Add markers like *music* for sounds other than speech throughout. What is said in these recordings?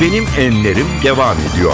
Benim Enlerim devam ediyor.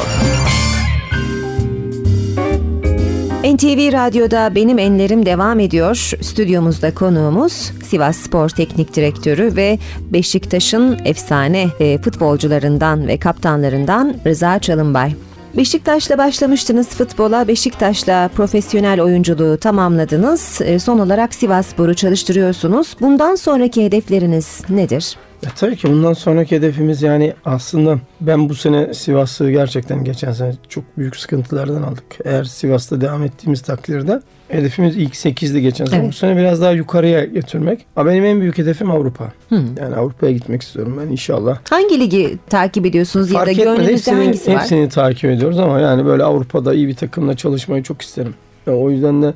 NTV Radyo'da Benim Enlerim devam ediyor. Stüdyomuzda konuğumuz Sivas Spor Teknik Direktörü ve Beşiktaş'ın efsane e, futbolcularından ve kaptanlarından Rıza Çalınbay. Beşiktaş'la başlamıştınız futbola. Beşiktaş'la profesyonel oyunculuğu tamamladınız. E, Son olarak Sivas Spor'u çalıştırıyorsunuz. Bundan sonraki hedefleriniz nedir? Ya tabii ki bundan sonraki hedefimiz yani aslında ben bu sene Sivas'ı gerçekten geçen sene çok büyük sıkıntılardan aldık. Eğer Sivas'ta devam ettiğimiz takdirde hedefimiz ilk 8'di geçen sene. Evet. Bu sene biraz daha yukarıya götürmek. Ama benim en büyük hedefim Avrupa. Hı. Yani Avrupa'ya gitmek istiyorum ben inşallah. Hangi ligi takip ediyorsunuz ya da Fark gönlünüzde Hepsini, hangisi var? hepsini takip ediyoruz ama yani böyle Avrupa'da iyi bir takımla çalışmayı çok isterim. Yani o yüzden de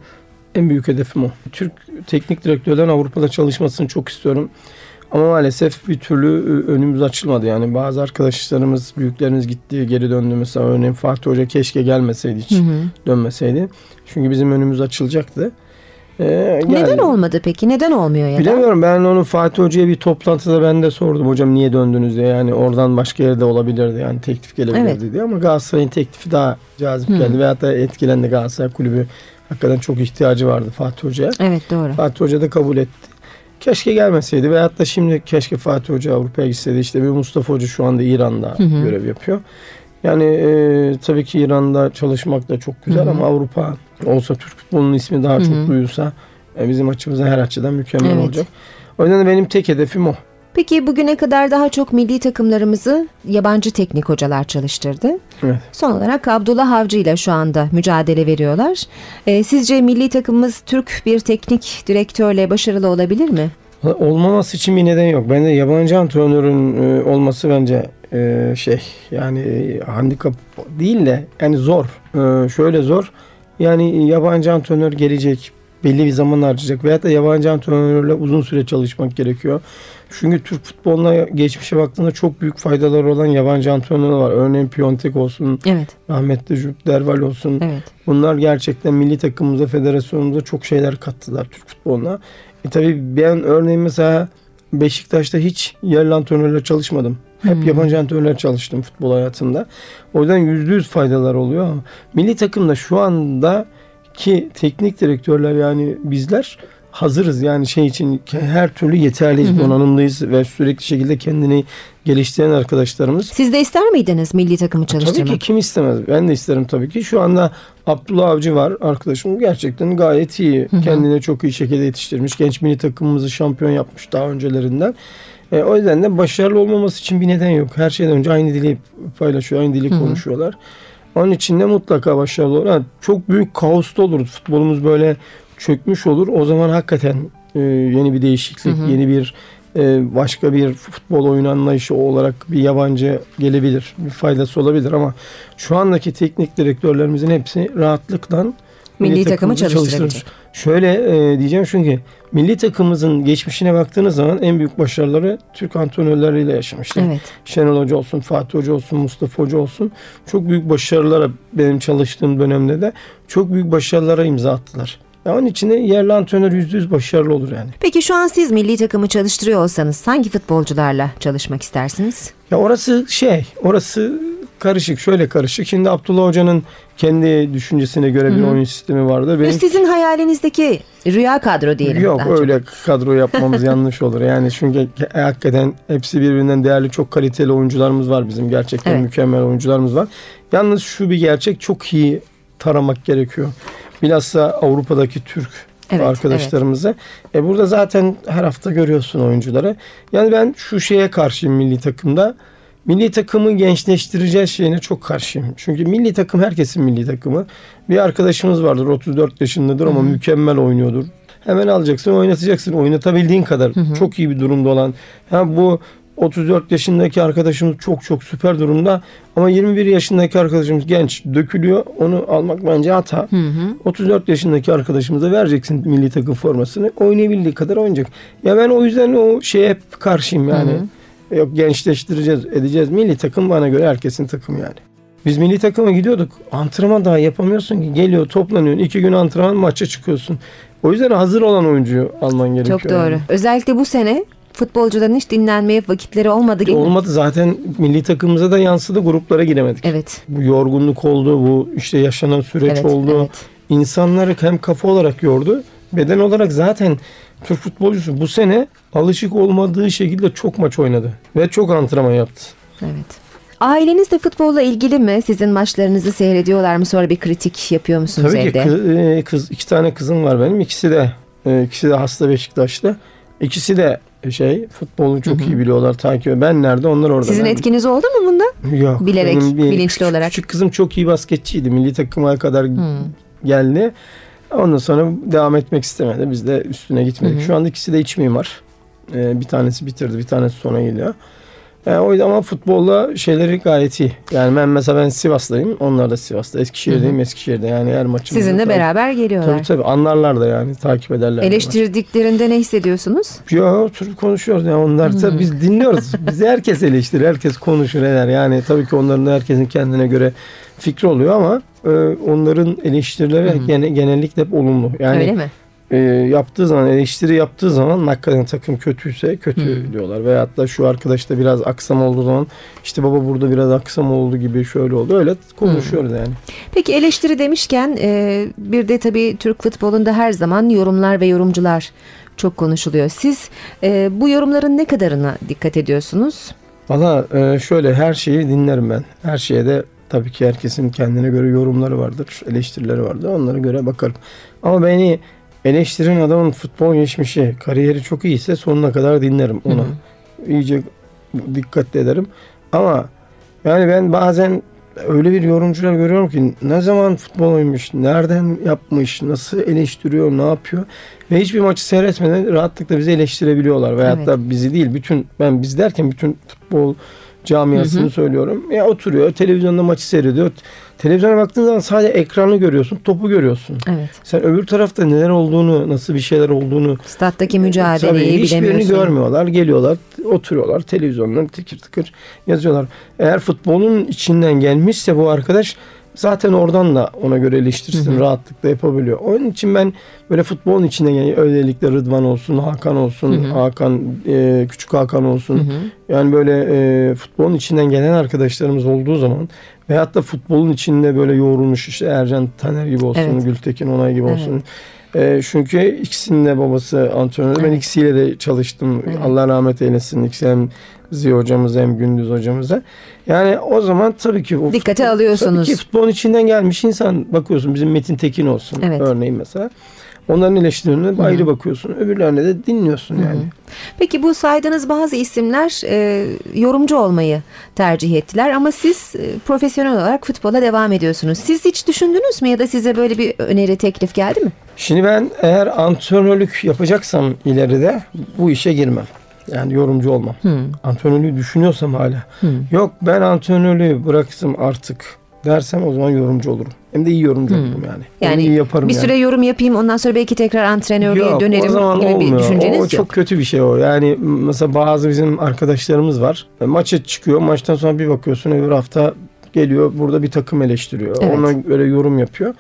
en büyük hedefim o. Türk teknik direktörlerin Avrupa'da çalışmasını çok istiyorum. Ama maalesef bir türlü e, önümüz açılmadı. Yani bazı arkadaşlarımız, büyüklerimiz gitti, geri döndü. Mesela örneğin Fatih Hoca keşke gelmeseydi hiç Hı hı. dönmeseydi. Çünkü bizim önümüz açılacaktı. Ee, Neden geldi. olmadı peki? Neden olmuyor ya? Bilemiyorum ben onu Fatih Hoca'ya bir toplantıda ben de sordum hocam niye döndünüz diye yani oradan başka yerde olabilirdi yani teklif gelebilirdi Evet. diye ama Galatasaray'ın teklifi daha cazip Hı. geldi veyahut da etkilendi Galatasaray kulübü hakikaten çok ihtiyacı vardı Fatih Hoca'ya. Evet doğru. Fatih Hoca da kabul etti. Keşke gelmeseydi veyahut da şimdi keşke Fatih Hoca Avrupa'ya gitseydi işte bir Mustafa Hoca şu anda İran'da Hı hı. görev yapıyor. Yani e, tabii ki İran'da çalışmak da çok güzel Hı hı. ama Avrupa olsa Türk futbolunun ismi daha Hı hı. çok duyulsa e, bizim açımızdan her açıdan mükemmel Evet. olacak. O yüzden de benim tek hedefim o. Peki bugüne kadar daha çok milli takımlarımızı yabancı teknik hocalar çalıştırdı. Evet. Son olarak Abdullah Avcı ile şu anda mücadele veriyorlar. Ee, sizce milli takımımız Türk bir teknik direktörle başarılı olabilir mi? Olmaması için bir neden yok. Bence yabancı antrenörün e, olması bence e, şey yani e, handikap değil de yani zor. E, şöyle zor. Yani yabancı antrenör gelecek belli bir zaman harcayacak veyahut da yabancı antrenörle uzun süre çalışmak gerekiyor. Çünkü Türk futboluna geçmişe baktığında çok büyük faydaları olan yabancı antrenörler var. Örneğin Piontek olsun, Evet, rahmetli Jupp Derval olsun. evet. Bunlar gerçekten milli takımımıza, federasyonumuza çok şeyler kattılar Türk futboluna. E tabii ben örneğin mesela Beşiktaş'ta hiç yerli antrenörle çalışmadım. Hep Hmm. yabancı antrenörler çalıştım futbol hayatımda. O yüzden yüzde yüz faydalar oluyor. ama Milli takımda şu anda ki teknik direktörler yani bizler hazırız yani şey için her türlü yeterliyiz, Hı hı. donanımlıyız ve sürekli şekilde kendini geliştiren arkadaşlarımız. Siz de ister miydiniz milli takımı Tabii çalıştırmak? ki kim istemez. Ben de isterim tabii ki. Şu anda Abdullah Avcı var arkadaşım. Gerçekten gayet iyi. Hı hı. Kendine çok iyi şekilde yetiştirmiş. Genç milli takımımızı şampiyon yapmış daha öncelerinden. E, o yüzden de başarılı olmaması için bir neden yok. Her şeyden önce aynı dili paylaşıyor, aynı dili Hı hı. konuşuyorlar. Onun için de mutlaka başarılı olur. Ha, çok büyük kaosta olur. Futbolumuz böyle çökmüş olur. O zaman hakikaten e, yeni bir değişiklik, Hı hı. yeni bir e, başka bir futbol oyun anlayışı olarak bir yabancı gelebilir. Bir faydası olabilir ama şu andaki teknik direktörlerimizin hepsi rahatlıkla Milli takımı çalıştırır. Şöyle e, diyeceğim çünkü milli takımımızın geçmişine baktığınız zaman en büyük başarıları Türk antrenörleriyle yaşamışlar. Evet. Şenol Hoca olsun, Fatih Hoca olsun, Mustafa Hoca olsun çok büyük başarılara benim çalıştığım dönemde de çok büyük başarılara imza attılar. Ya onun için yerli antrenör yüzde yüz başarılı olur yani. Peki şu an siz milli takımı çalıştırıyor olsanız hangi futbolcularla çalışmak istersiniz? Ya orası şey, orası karışık. Şöyle karışık. Şimdi Abdullah Hoca'nın kendi düşüncesine göre bir Hı hı. oyun sistemi vardı. Benim Sizin hayalinizdeki rüya kadro diyelim. Yok daha çok. öyle kadro yapmamız *laughs* yanlış olur. Yani çünkü hakikaten hepsi birbirinden değerli çok kaliteli oyuncularımız var bizim. Gerçekten Evet. mükemmel oyuncularımız var. Yalnız şu bir gerçek çok iyi taramak gerekiyor. Bilhassa Avrupa'daki Türk Evet, arkadaşlarımızı. E burada zaten her hafta görüyorsun oyuncuları. Yani ben şu şeye karşıyım milli takımda. Milli takımı gençleştireceğiz şeyine çok karşıyım. Çünkü milli takım herkesin milli takımı. Bir arkadaşımız vardır 34 yaşındadır ama Hı hı. mükemmel oynuyordur. Hemen alacaksın oynatacaksın oynatabildiğin kadar Hı hı. çok iyi bir durumda olan. Ha bu 34 yaşındaki arkadaşımız çok çok süper durumda ama 21 yaşındaki arkadaşımız genç dökülüyor. Onu almak bence hata. Hı hı. 34 yaşındaki arkadaşımıza vereceksin milli takım formasını. Oynayabildiği kadar oynayacak. Ya ben o yüzden o şeye hep karşıyım yani. Yok gençleştireceğiz, edeceğiz. Milli takım bana göre herkesin takımı yani. Biz milli takıma gidiyorduk. Antrenman daha yapamıyorsun ki. Geliyor toplanıyorsun. iki gün antrenman maça çıkıyorsun. O yüzden hazır olan oyuncuyu alman gerekiyor. Çok doğru. yani. Özellikle bu sene futbolcuların hiç dinlenmeye vakitleri olmadı gibi. Olmadı zaten milli takımımıza da yansıdı gruplara giremedik. Evet. Bu yorgunluk oldu, bu işte yaşanan süreç Evet, oldu. evet. İnsanları hem kafa olarak yordu, beden olarak zaten Türk futbolcusu bu sene alışık olmadığı şekilde çok maç oynadı ve çok antrenman yaptı. Evet. Aileniz de futbolla ilgili mi? Sizin maçlarınızı seyrediyorlar mı? Sonra bir kritik yapıyor musunuz Tabii ki evde? kız, e, kız iki tane kızım var benim. İkisi de e, ikisi de hasta Beşiktaş'ta. İkisi de şey futbolu çok iyi biliyorlar takip ediyor. Ben nerede onlar orada. Sizin Ben- etkiniz oldu mu bunda? Yok. Bilerek, bilinçli küçük- olarak. Küçük kızım çok iyi basketçiydi. Milli takıma kadar Hmm. geldi. Ondan sonra devam etmek istemedi. Biz de üstüne gitmedik. Hı hı. Şu anda ikisi de iç mimar. Ee, bir tanesi bitirdi, bir tanesi sona geliyor. Yani o yüzden ama futbolla şeyleri gayet iyi. Yani ben mesela ben Sivaslıyım. Onlar da Sivas'ta. Eskişehir'deyim. Eskişehir'de. Yani her maçımızda. Sizinle tabii- beraber geliyorlar. Tabii tabii. Anlarlar da yani. Takip ederler. Eleştirdiklerinde ne hissediyorsunuz? Ya oturup konuşuyoruz yani onlar da biz dinliyoruz. Bizi herkes eleştirir, herkes konuşur eder. Yani tabii ki onların da herkesin kendine göre fikri oluyor ama e, onların eleştirileri Hmm. gene, genellikle hep olumlu. Yani Öyle mi? E, yaptığı zaman eleştiri yaptığı zaman hakikaten takım kötüyse kötü Hmm. diyorlar. Veyahut da şu arkadaşta biraz aksam olduğu zaman işte baba burada biraz aksam oldu gibi şöyle oldu. Öyle konuşuyoruz yani. Peki eleştiri demişken e, bir de tabii Türk futbolunda her zaman yorumlar ve yorumcular çok konuşuluyor. Siz e, bu yorumların ne kadarına dikkat ediyorsunuz? Valla e, şöyle her şeyi dinlerim ben. Her şeye de tabii ki herkesin kendine göre yorumları vardır, eleştirileri vardır. Onlara göre bakarım. Ama beni eleştiren adamın futbol geçmişi, kariyeri çok iyiyse sonuna kadar dinlerim onu. Hı hı. İyice dikkatli ederim. Ama yani ben bazen öyle bir yorumcular görüyorum ki ne zaman futbol oynamış, nereden yapmış, nasıl eleştiriyor, ne yapıyor ve hiçbir maçı seyretmeden rahatlıkla bizi eleştirebiliyorlar veyahut Evet. da bizi değil bütün ben biz derken bütün futbol camiasını Hı hı. söylüyorum. Ya oturuyor televizyonda maçı seyrediyor. Televizyona baktığın zaman sadece ekranı görüyorsun, topu görüyorsun. Evet. Sen öbür tarafta neler olduğunu, nasıl bir şeyler olduğunu Stat'taki mücadeleyi Tabii hiçbirini bilemiyorsun. görmüyorlar. Geliyorlar, oturuyorlar televizyondan tıkır tıkır yazıyorlar. Eğer futbolun içinden gelmişse bu arkadaş zaten oradan da ona göre eleştirsin Hı hı. rahatlıkla yapabiliyor. Onun için ben böyle futbolun içinden yani özellikle Rıdvan olsun, Hakan olsun, Hı hı. Hakan e, küçük Hakan olsun. Hı hı. Yani böyle e, futbolun içinden gelen arkadaşlarımız olduğu zaman veyahut da futbolun içinde böyle yoğrulmuş işte Ercan Taner gibi olsun, Evet. Gültekin Onay gibi Evet. E, çünkü ikisinin de babası antrenör. Ben Evet. ikisiyle de çalıştım. Evet. Allah rahmet eylesin. İkisi hem Ziya hocamız hem Gündüz hocamıza. Yani o zaman tabii ki o Dikkate futbol- alıyorsunuz. Tabii ki futbolun içinden gelmiş insan bakıyorsun. Bizim Metin Tekin olsun Evet. örneğin mesela. Onların eleştirilerine Hı hı. ayrı bakıyorsun. Öbürlerine de dinliyorsun yani. Peki bu saydığınız bazı isimler e, yorumcu olmayı tercih ettiler ama siz e, profesyonel olarak futbola devam ediyorsunuz. Siz hiç düşündünüz mü ya da size böyle bir öneri teklif geldi mi? Şimdi ben eğer antrenörlük yapacaksam ileride bu işe girmem. Yani yorumcu olmam. Hı. Antrenörlüğü düşünüyorsam hala. Hı. Yok ben antrenörlüğü bıraksın artık dersem o zaman yorumcu olurum. Hem de iyi yorumcu Hı. olurum yani. Yani iyi yaparım Bir yani. süre yorum yapayım ondan sonra belki tekrar antrenörlüğe Yok, dönerim o zaman gibi bir olmuyor. düşünceniz o yok. çok kötü bir şey o. Yani mesela bazı bizim arkadaşlarımız var. E, Maça çıkıyor. Maçtan sonra bir bakıyorsun öbür hafta geliyor burada bir takım eleştiriyor. Evet. Ona göre yorum yapıyor.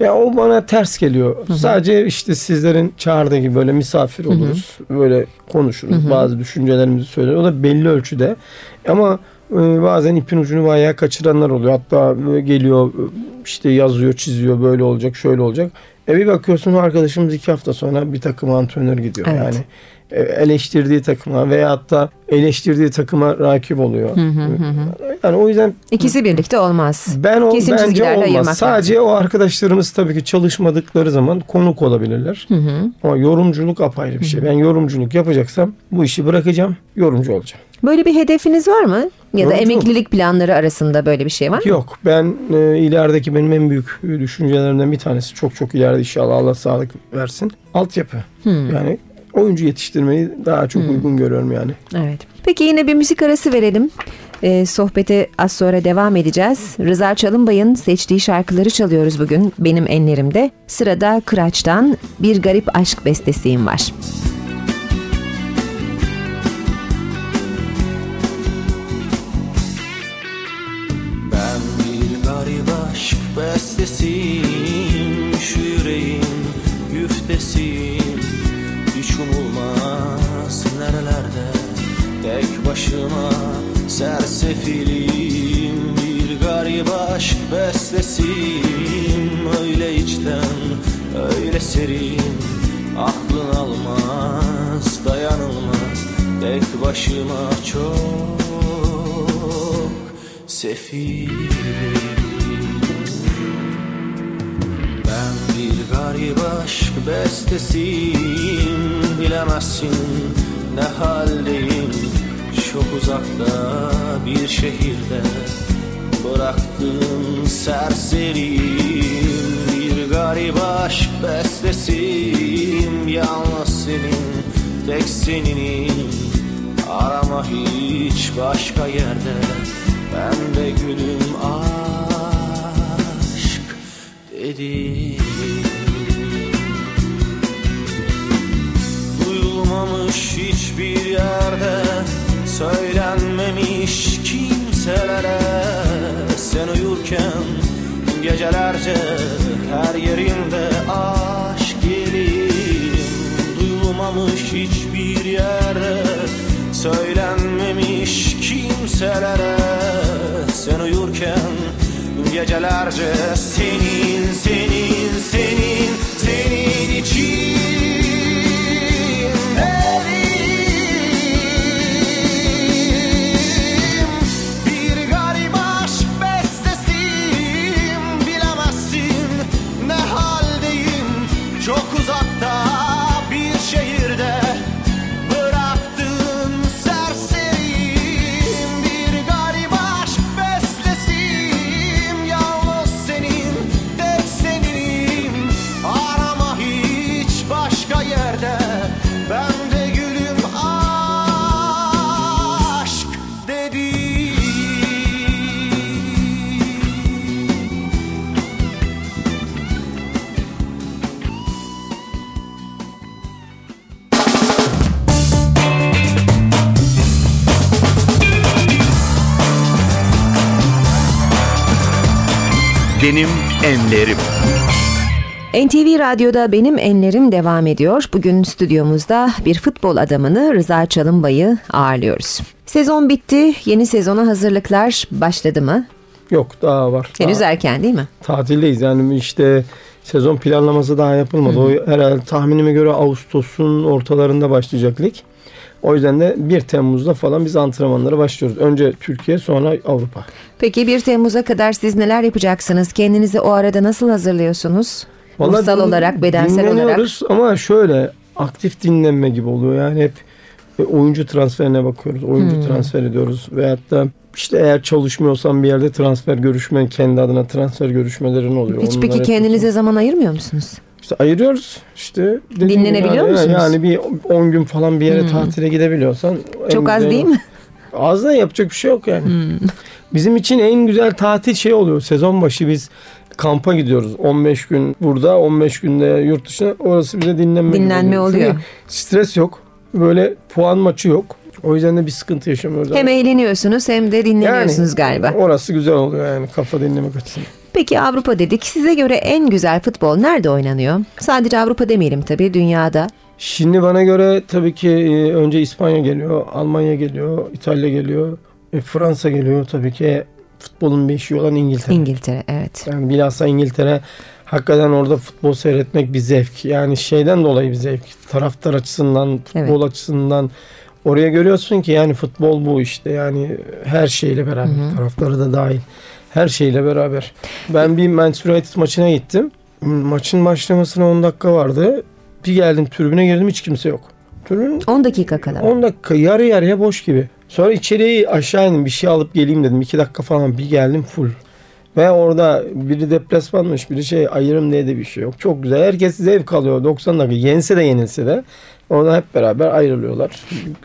Ya o bana ters geliyor. hı. Sadece işte sizlerin çağırdığı gibi böyle misafir oluruz. Böyle konuşuruz. Hı hı. Bazı düşüncelerimizi söyleriz. O da belli ölçüde. Ama bazen ipin ucunu bayağı kaçıranlar oluyor. Hatta böyle geliyor e, işte yazıyor, çiziyor böyle olacak, şöyle olacak. E bir bakıyorsun arkadaşımız iki hafta sonra bir takım antrenör gidiyor. Evet. Yani e, eleştirdiği takıma veya hatta eleştirdiği takıma rakip oluyor. Hı hı hı hı. Yani o yüzden İkisi birlikte olmaz. ben o Kesin bence olmaz. Sadece o arkadaşlarımız tabii ki çalışmadıkları zaman konuk olabilirler. Hı hı. Ama yorumculuk apayrı bir şey. Ben yorumculuk yapacaksam bu işi bırakacağım, yorumcu olacağım. Böyle bir hedefiniz var mı? Ya da emeklilik planları arasında böyle bir şey var mı? Yok ben e, ilerideki benim en büyük düşüncelerimden bir tanesi çok çok ileride inşallah Allah sağlık versin. Altyapı. Hmm. Yani oyuncu yetiştirmeyi daha çok Hmm. uygun görüyorum yani. Evet. Peki yine bir müzik arası verelim. Ee, sohbete az sonra devam edeceğiz. Rıza Çalınbay'ın seçtiği şarkıları çalıyoruz bugün benim enlerimde. Sırada Kıraç'tan Bir Garip Aşk Bestesiyim var. Ben aşk bestesiyim Şu yüreğin güftesiyim hiç umulmaz nerelerde Tek başıma sersefilim. Bir garip aşk bestesiyim Öyle içten öyle serin. Aklın almaz dayanılmaz Tek başıma çok sefilim garip aşk bestesiyim Bilemezsin ne haldeyim. Çok uzakta bir şehirde Bıraktım serseriyim. Bir garip aşk bestesiyim Yalnız senin, tek seninim Arama hiç başka yerde. Ben de gülüm aşk dedi Duyulmamış hiçbir yerde. Söylenmemiş kimselere. Sen uyurken gecelerce Her yerinde aşk gelir Duyulmamış hiçbir yerde. Söylenmemiş kimselere. Sen uyurken gecelerce senin senin senin Benim enlerim. NTV Radyo'da Benim Enlerim devam ediyor. Bugün stüdyomuzda bir futbol adamını Rıza Çalınbay'ı ağırlıyoruz. Sezon bitti. Yeni sezona hazırlıklar başladı mı? Yok daha var. Henüz Daha erken değil mi? tatildeyiz yani işte sezon planlaması daha yapılmadı. O herhalde tahminime göre Ağustos'un ortalarında başlayacak lig. O yüzden de 1 Temmuz'da falan biz antrenmanlara başlıyoruz. Önce Türkiye sonra Avrupa. Peki 1 Temmuz'a kadar siz neler yapacaksınız? Kendinizi o arada nasıl hazırlıyorsunuz? Ruhsal din- olarak, bedensel olarak. dinleniyoruz ama şöyle aktif dinlenme gibi oluyor. Yani hep e, oyuncu transferine bakıyoruz. Oyuncu Hmm. transfer ediyoruz. Veyahut da işte eğer çalışmıyorsan bir yerde transfer görüşme, kendi adına transfer görüşmelerin oluyor. Hiç Onları peki kendinize zaman ayırmıyor musunuz? İşte ayırıyoruz. İşte Dinlenebiliyor yani, musunuz? Yani bir 10 gün falan bir yere Hmm. tatile gidebiliyorsan. Çok az değil mi? *laughs* Az da yapacak bir şey yok yani. Hmm. Bizim için en güzel tatil şey oluyor. Sezon başı biz kampa gidiyoruz. 15 gün burada, 15 günde yurt dışına. Orası bize dinlenme Dinlenme oluyor. oluyor. Çünkü stres yok. Böyle puan maçı yok. O yüzden de bir sıkıntı yaşamıyoruz. Hem eğleniyorsunuz hem de dinleniyorsunuz galiba. Orası güzel oluyor yani kafa dinlemek açısından. Peki Avrupa dedik. Size göre en güzel futbol nerede oynanıyor? Sadece Avrupa demeyelim tabii dünyada. Şimdi bana göre tabii ki e, önce İspanya geliyor, Almanya geliyor, İtalya geliyor, e, Fransa geliyor tabii ki futbolun beşiği olan İngiltere. İngiltere evet. Yani bilhassa İngiltere hakikaten orada futbol seyretmek bir zevk. Yani şeyden dolayı bir zevk. Taraftar açısından, futbol açısından oraya görüyorsun ki yani futbol bu işte. Yani her şeyle beraber. Hı hı. Taraftarı da dahil. Her şeyle beraber. Ben bir Manchester United maçına gittim. Maçın başlamasına 10 dakika vardı. Bir geldim tribüne girdim hiç kimse yok. Tribün 10 dakika kala. 10 dakika yarı yarıya boş gibi. Sonra içeriye aşağı indim bir şey alıp geleyim dedim. 2 dakika falan bir geldim full. Ve orada biri deplasmanmış biri şey ayırım diye de bir şey yok. Çok güzel. Herkes zevk alıyor 90 dakika. Yense de yenilse de orada hep beraber ayrılıyorlar.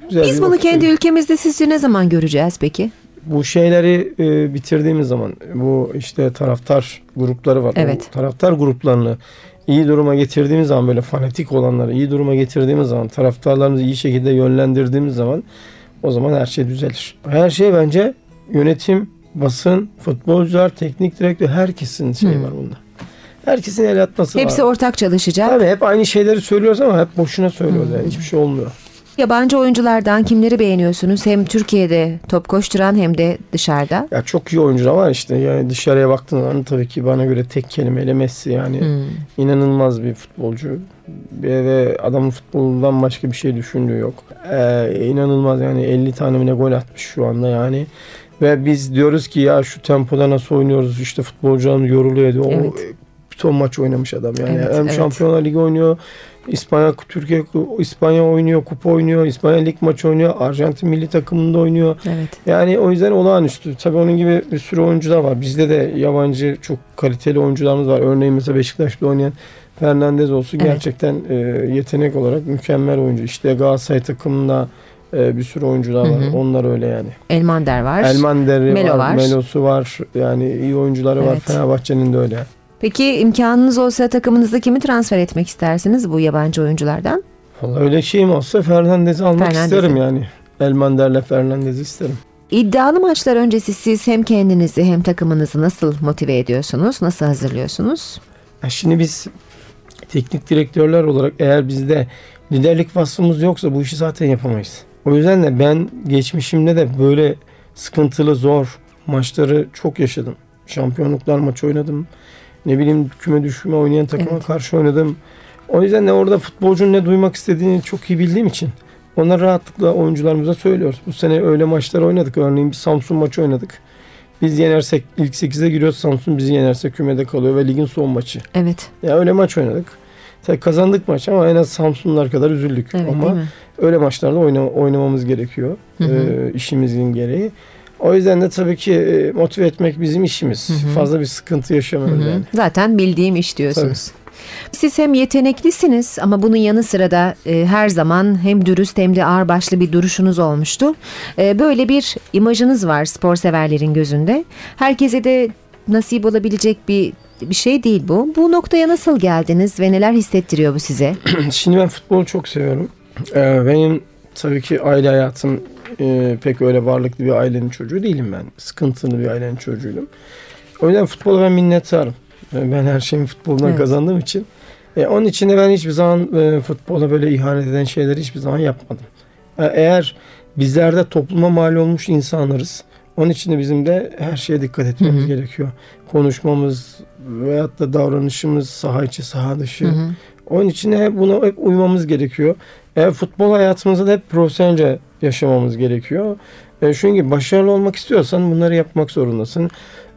Güzel Biz bunu kendi ülkemizde sizce ne zaman göreceğiz peki? Bu şeyleri e, bitirdiğimiz zaman bu işte taraftar grupları var. Evet. O taraftar gruplarını iyi duruma getirdiğimiz zaman böyle fanatik olanları iyi duruma getirdiğimiz zaman taraftarlarımızı iyi şekilde yönlendirdiğimiz zaman o zaman her şey düzelir. Her şey bence yönetim, basın, futbolcular, teknik direktör herkesin şeyi Hmm. var bunda. Herkesin el atması Hepsi var. ortak çalışacak. Tabii hep aynı şeyleri söylüyoruz ama hep boşuna söylüyoruz yani hiçbir şey olmuyor. Yabancı oyunculardan kimleri beğeniyorsunuz? Hem Türkiye'de top koşturan hem de dışarıda. Ya çok iyi oyuncular var işte yani dışarıya baktığın zaman tabii ki bana göre tek kelimeyle Messi yani inanılmaz bir futbolcu ve adamın futbolundan başka bir şey düşündüğü yok. Ee, inanılmaz yani 50 tane gol atmış şu anda yani. Ve biz diyoruz ki ya şu tempoda nasıl oynuyoruz işte futbolcuların yoruluyor diyor. O Evet. bir ton maç oynamış adam yani. Evet, Hem evet. Şampiyonlar Ligi oynuyor. İspanya, Türkiye, İspanya oynuyor, kupa oynuyor, İspanya Lig maçı oynuyor, Arjantin milli takımında oynuyor. Evet. Yani o yüzden olağanüstü. Tabii onun gibi bir sürü oyuncular var. Bizde de yabancı çok kaliteli oyuncularımız var. Örneğin mesela Beşiktaş'ta oynayan Fernandez olsun Evet. gerçekten e, yetenek olarak mükemmel oyuncu. İşte Galatasaray takımında e, bir sürü oyuncular var. Hı hı. Onlar öyle yani. Elmander var. Elmander'i Melo var, var. Melo'su var. Yani iyi oyuncuları var. Evet. Fenerbahçe'nin de öyle. Peki imkanınız olsa takımınızda kimi transfer etmek istersiniz bu yabancı oyunculardan? Vallahi öyle şeyim olsa Fernandez'i almak Fernandez'i. isterim yani. Elmander'le Fernandez'i isterim. İddialı maçlar öncesi siz hem kendinizi hem takımınızı nasıl motive ediyorsunuz? Nasıl hazırlıyorsunuz? Ya şimdi biz teknik direktörler olarak eğer bizde liderlik vasfımız yoksa bu işi zaten yapamayız. O yüzden de ben geçmişimde de böyle sıkıntılı zor maçları çok yaşadım. Şampiyonluklar maçı oynadım. Ne bileyim küme düşme oynayan takıma Evet. karşı oynadım. O yüzden de orada futbolcunun ne duymak istediğini çok iyi bildiğim için onları rahatlıkla oyuncularımıza söylüyoruz. Bu sene öyle maçlar oynadık. Örneğin bir Samsun maçı oynadık. Biz yenersek ilk 8'e giriyoruz. Samsun bizi yenerse kümede kalıyor ve ligin son maçı. Evet. Ya öyle maç oynadık. Tabii kazandık maç ama en az Samsunlar kadar üzüldük. Evet ama öyle maçlarda oyna, oynamamız gerekiyor. Hı hı. Ee, işimizin gereği. O yüzden de tabii ki e, motive etmek bizim işimiz. Hı hı. Fazla bir sıkıntı yaşamıyoruz yani. Zaten bildiğim iş diyorsunuz. Siz hem yeteneklisiniz ama bunun yanı sıra da e, her zaman hem dürüst hem de ağırbaşlı bir duruşunuz olmuştu. E, böyle bir imajınız var spor severlerin gözünde. Herkese de nasip olabilecek bir bir şey değil bu. Bu noktaya nasıl geldiniz ve neler hissettiriyor bu size? *clears throat* Şimdi ben futbolu çok seviyorum. Ee, benim tabii ki aile hayatım e, pek öyle varlıklı bir ailenin çocuğu değilim ben. Sıkıntılı bir ailenin çocuğuydum. O yüzden futbola ben minnettarım. Ben her şeyimi futboldan Evet. kazandığım için. E, onun için de ben hiçbir zaman e, futbola böyle ihanet eden şeyleri hiçbir zaman yapmadım. E, eğer bizler de topluma mal olmuş insanlarız. Onun için de bizim de her şeye dikkat etmemiz Hı hı. gerekiyor. Konuşmamız veyahut da davranışımız saha içi saha dışı. Hı hı. Onun için de hep buna hep uymamız gerekiyor. Eğer futbol hayatımızda da hep profesyonelce yaşamamız gerekiyor. E, çünkü başarılı olmak istiyorsan bunları yapmak zorundasın.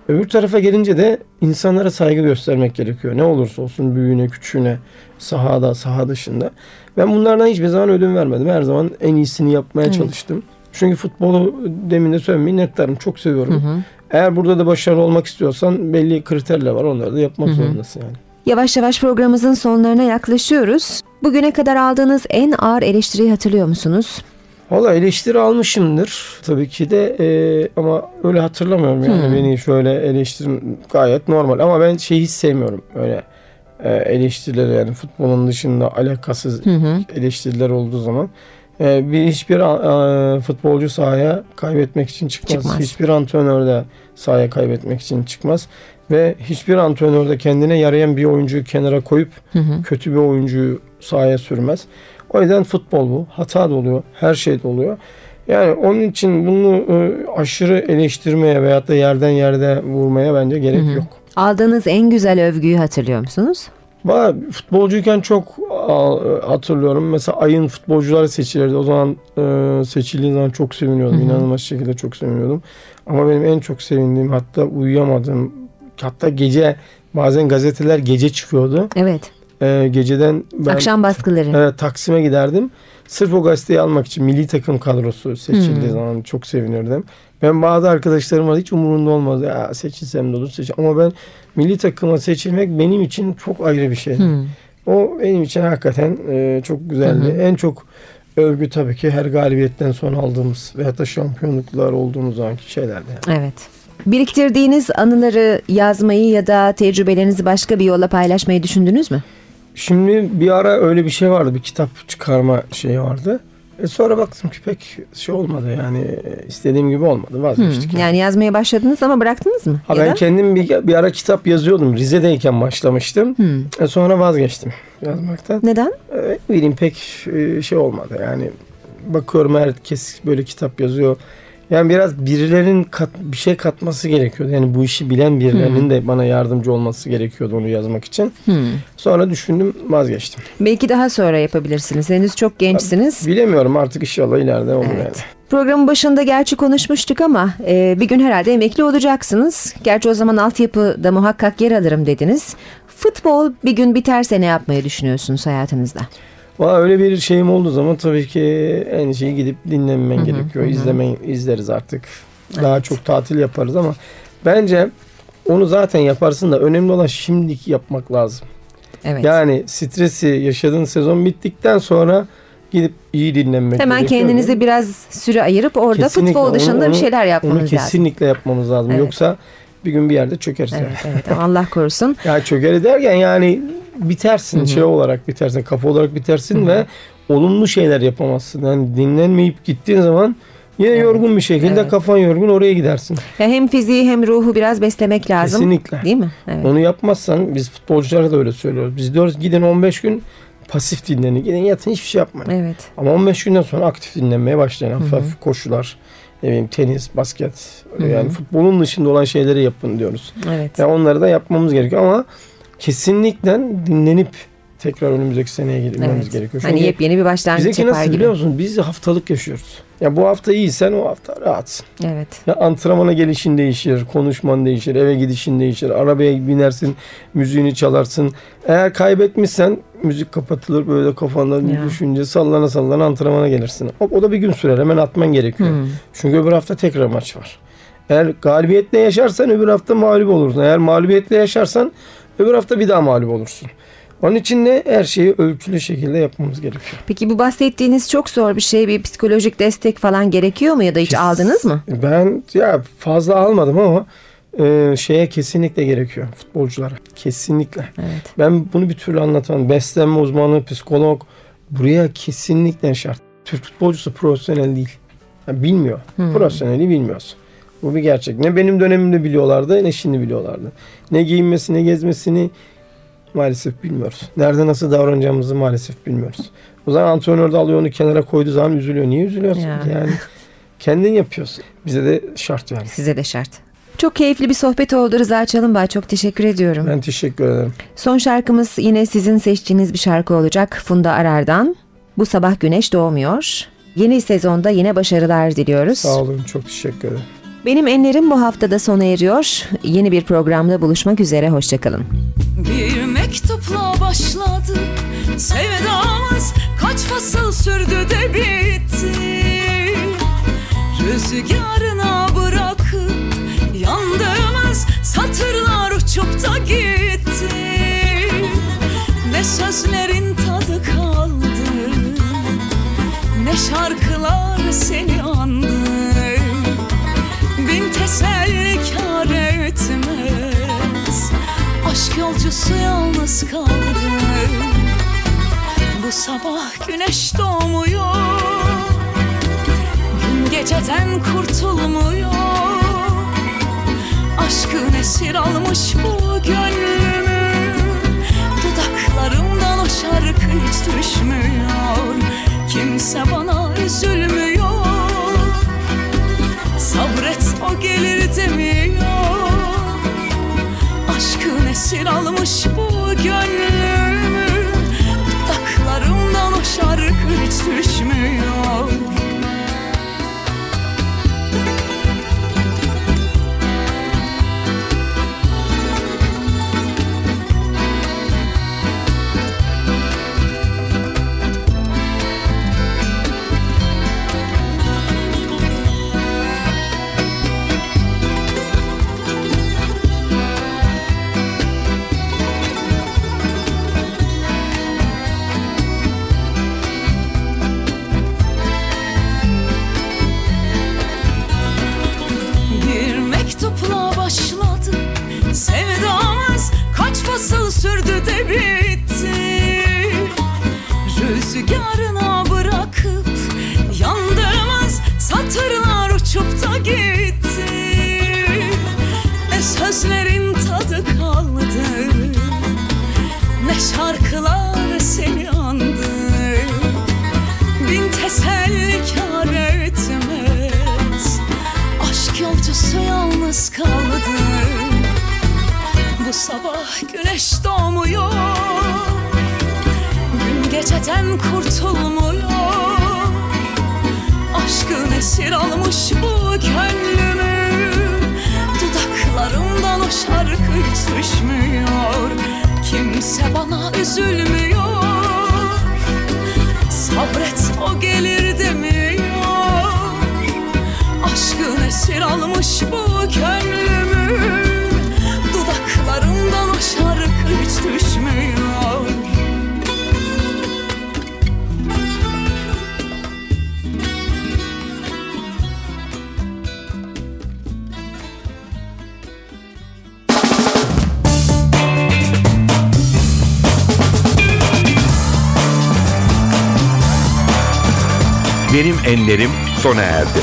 Öbür tarafa gelince de insanlara saygı göstermek gerekiyor. Ne olursa olsun büyüğüne, küçüğüne, sahada, saha dışında. Ben bunlardan hiçbir zaman ödün vermedim. Her zaman en iyisini yapmaya Evet. çalıştım. Çünkü futbolu demin de söylemeyi minnettarım. Çok seviyorum. Hı hı. Eğer burada da başarılı olmak istiyorsan belli kriterler var. Onları da yapmak Hı hı. zorundasın yani. Yavaş yavaş programımızın sonlarına yaklaşıyoruz. Bugüne kadar aldığınız en ağır eleştiriyi hatırlıyor musunuz? Valla eleştiri almışımdır tabii ki de e, ama öyle hatırlamıyorum yani Hmm. beni şöyle eleştirim gayet normal ama ben şeyi hiç sevmiyorum öyle e, eleştirileri yani futbolun dışında alakasız hı. eleştiriler olduğu zaman e, bir hiçbir e, futbolcu sahaya kaybetmek için çıkmaz. Çıkmaz. Hiçbir antrenör de sahaya kaybetmek için çıkmaz ve hiçbir antrenör de kendine yarayan bir oyuncuyu kenara koyup Hı hı. kötü bir oyuncuyu sahaya sürmez. O yüzden futbol bu. Hata da oluyor. Her şey de oluyor. Yani onun için bunu e, aşırı eleştirmeye veyahut da yerden yerde vurmaya bence gerek Hı hı. yok. Aldığınız en güzel övgüyü hatırlıyor musunuz? Valla futbolcuyken çok hatırlıyorum. Mesela ayın futbolcuları seçilirdi. O zaman e, seçildiği zaman çok seviniyordum. Hı hı. İnanılmaz şekilde çok seviniyordum. Ama benim en çok sevindiğim hatta uyuyamadığım hatta gece bazen gazeteler gece çıkıyordu. Evet. E, geceden ben Akşam baskıları. Evet, Taksim'e giderdim. Sırf o gazeteyi almak için milli takım kadrosu seçildiği Hmm. zaman çok sevinirdim. Ben bazı arkadaşlarım var hiç umurunda olmaz. Ya seçilsem de olur seç. Ama ben milli takıma seçilmek benim için çok ayrı bir şey. Hı. O benim için hakikaten e, çok güzeldi. Hı hı. En çok övgü tabii ki her galibiyetten sonra aldığımız veyahut da şampiyonluklar olduğumuz zamanki şeylerdi. Yani. Evet. Biriktirdiğiniz anıları yazmayı ya da tecrübelerinizi başka bir yolla paylaşmayı düşündünüz mü? Şimdi bir ara öyle bir şey vardı. Bir kitap çıkarma şeyi vardı. E sonra baktım ki pek şey olmadı yani istediğim gibi olmadı vazgeçtik. yani. Yani yazmaya başladınız ama bıraktınız mı? Ha, Ya ben da? kendim bir, bir ara kitap yazıyordum. Rize'deyken başlamıştım. Hmm. E sonra vazgeçtim yazmaktan. Neden? E, bileyim pek e, şey olmadı yani. Bakıyorum herkes böyle kitap yazıyor. Yani biraz birilerinin kat, bir şey katması gerekiyordu. Yani bu işi bilen birilerinin de bana yardımcı olması gerekiyordu onu yazmak için. Hmm. Sonra düşündüm vazgeçtim. Belki daha sonra yapabilirsiniz. Henüz çok gençsiniz. Bilemiyorum artık inşallah ileride olur Evet. yani. Programın başında gerçi konuşmuştuk ama e, bir gün herhalde emekli olacaksınız. Gerçi o zaman altyapıda muhakkak yer alırım dediniz. Futbol bir gün biterse ne yapmayı düşünüyorsunuz hayatınızda? Valla öyle bir şeyim olduğu zaman tabii ki en şeyi gidip dinlenmen gerekiyor. İzlemen, izleriz artık. Daha Evet. çok tatil yaparız ama bence onu zaten yaparsın da önemli olan şimdiki yapmak lazım. Evet. Yani stresi yaşadığın sezon bittikten sonra gidip iyi dinlenmek Hemen gerekiyor. kendinize biraz süre ayırıp orada Kesinlikle. futbol dışında Onu- bir onu- şeyler Onu yapmanız lazım. kesinlikle yapmamız lazım. Evet. Yoksa bir gün bir yerde çökeriz yani. Evet, evet. Allah korusun. Ya çöker derken yani bitersin şey olarak bitersin kafa olarak bitersin ve olumlu şeyler yapamazsın. Yani dinlenmeyip gittiğin zaman yine yorgun bir şekilde Evet. kafan yorgun oraya gidersin. Ya hem fiziği hem ruhu biraz beslemek lazım. Kesinlikle. Değil mi? Evet. Onu yapmazsan biz futbolculara da öyle söylüyoruz. Biz diyoruz gidin 15 gün pasif dinlenin. Gidin yatın hiçbir şey yapmayın. Evet. Ama 15 günden sonra aktif dinlenmeye başlayın. Hafif hafif koşular, ne bileyim tenis, basket. Yani futbolun dışında olan şeyleri yapın diyoruz. Evet. Yani onları da yapmamız gerekiyor ama kesinlikle dinlenip tekrar önümüzdeki seneye girmemiz Evet. gerekiyor. Hani Çünkü yepyeni bir başlangıç yapar nasıl gibi. biliyor musun? Biz haftalık yaşıyoruz. Ya bu hafta iyisen o hafta rahatsın. Evet. Ya antrenmana gelişin değişir, konuşman değişir, eve gidişin değişir, arabaya binersin, müziğini çalarsın. Eğer kaybetmişsen müzik kapatılır böyle kafanda bir düşünce sallana sallana antrenmana gelirsin. Hop o da bir gün sürer hemen atman gerekiyor. Hmm. Çünkü öbür hafta tekrar maç var. Eğer galibiyetle yaşarsan öbür hafta mağlup olursun. Eğer mağlubiyetle yaşarsan öbür hafta bir daha mağlup olursun. Onun için de her şeyi ölçülü şekilde yapmamız gerekiyor. Peki bu bahsettiğiniz çok zor bir şey. Bir psikolojik destek falan gerekiyor mu ya da hiç Kes- aldınız mı? Ben ya fazla almadım ama e, şeye kesinlikle gerekiyor futbolculara. Kesinlikle. Evet. Ben bunu bir türlü anlatamam. Beslenme uzmanı, psikolog buraya kesinlikle şart. Türk futbolcusu profesyonel değil. Yani bilmiyor. Profesyoneli bilmiyoruz. Bu bir gerçek. Ne benim dönemimde biliyorlardı ne şimdi biliyorlardı. Ne giyinmesini ne gezmesini maalesef bilmiyoruz. Nerede nasıl davranacağımızı maalesef bilmiyoruz. O zaman antrenör de alıyor onu kenara koyduğu zaman üzülüyor. Niye üzülüyorsun? Ya. ki? Yani kendin yapıyorsun. Bize de şart yani. Size de şart. Çok keyifli bir sohbet oldu Rıza Çalınbay. Çok teşekkür ediyorum. Ben teşekkür ederim. Son şarkımız yine sizin seçtiğiniz bir şarkı olacak. Funda Arar'dan. Bu sabah güneş doğmuyor. Yeni sezonda yine başarılar diliyoruz. Sağ olun. Çok teşekkür ederim. Benim enlerim bu haftada sona eriyor. Yeni bir programda buluşmak üzere. Hoşçakalın. Bir mektupla başladı Sevdamız kaç fasıl sürdü de bitti Rüzgarına bırakıp Yandığımız satırlar uçup da gitti Ne sözlerin tadı kaldı Ne şarkılar seni andı Teselli kâr etmez. Aşk yolcusu yalnız kaldı. Bu sabah güneş doğmuyor. Gün geceden kurtulmuyor. Aşkın esir almış bu gönlümü gelir demiyor Gün geceden kurtulmuyor? Aşkın esir almış bu gönlümü. Dudaklarımdan o şarkı düşmüyor. Kimse bana üzülmüyor. Sabret o gelir demiyor. Aşkın esir almış bu gönlümü. Dudaklarımdan o şarkı hiç düşmüyor Benim Enlerim sona erdi.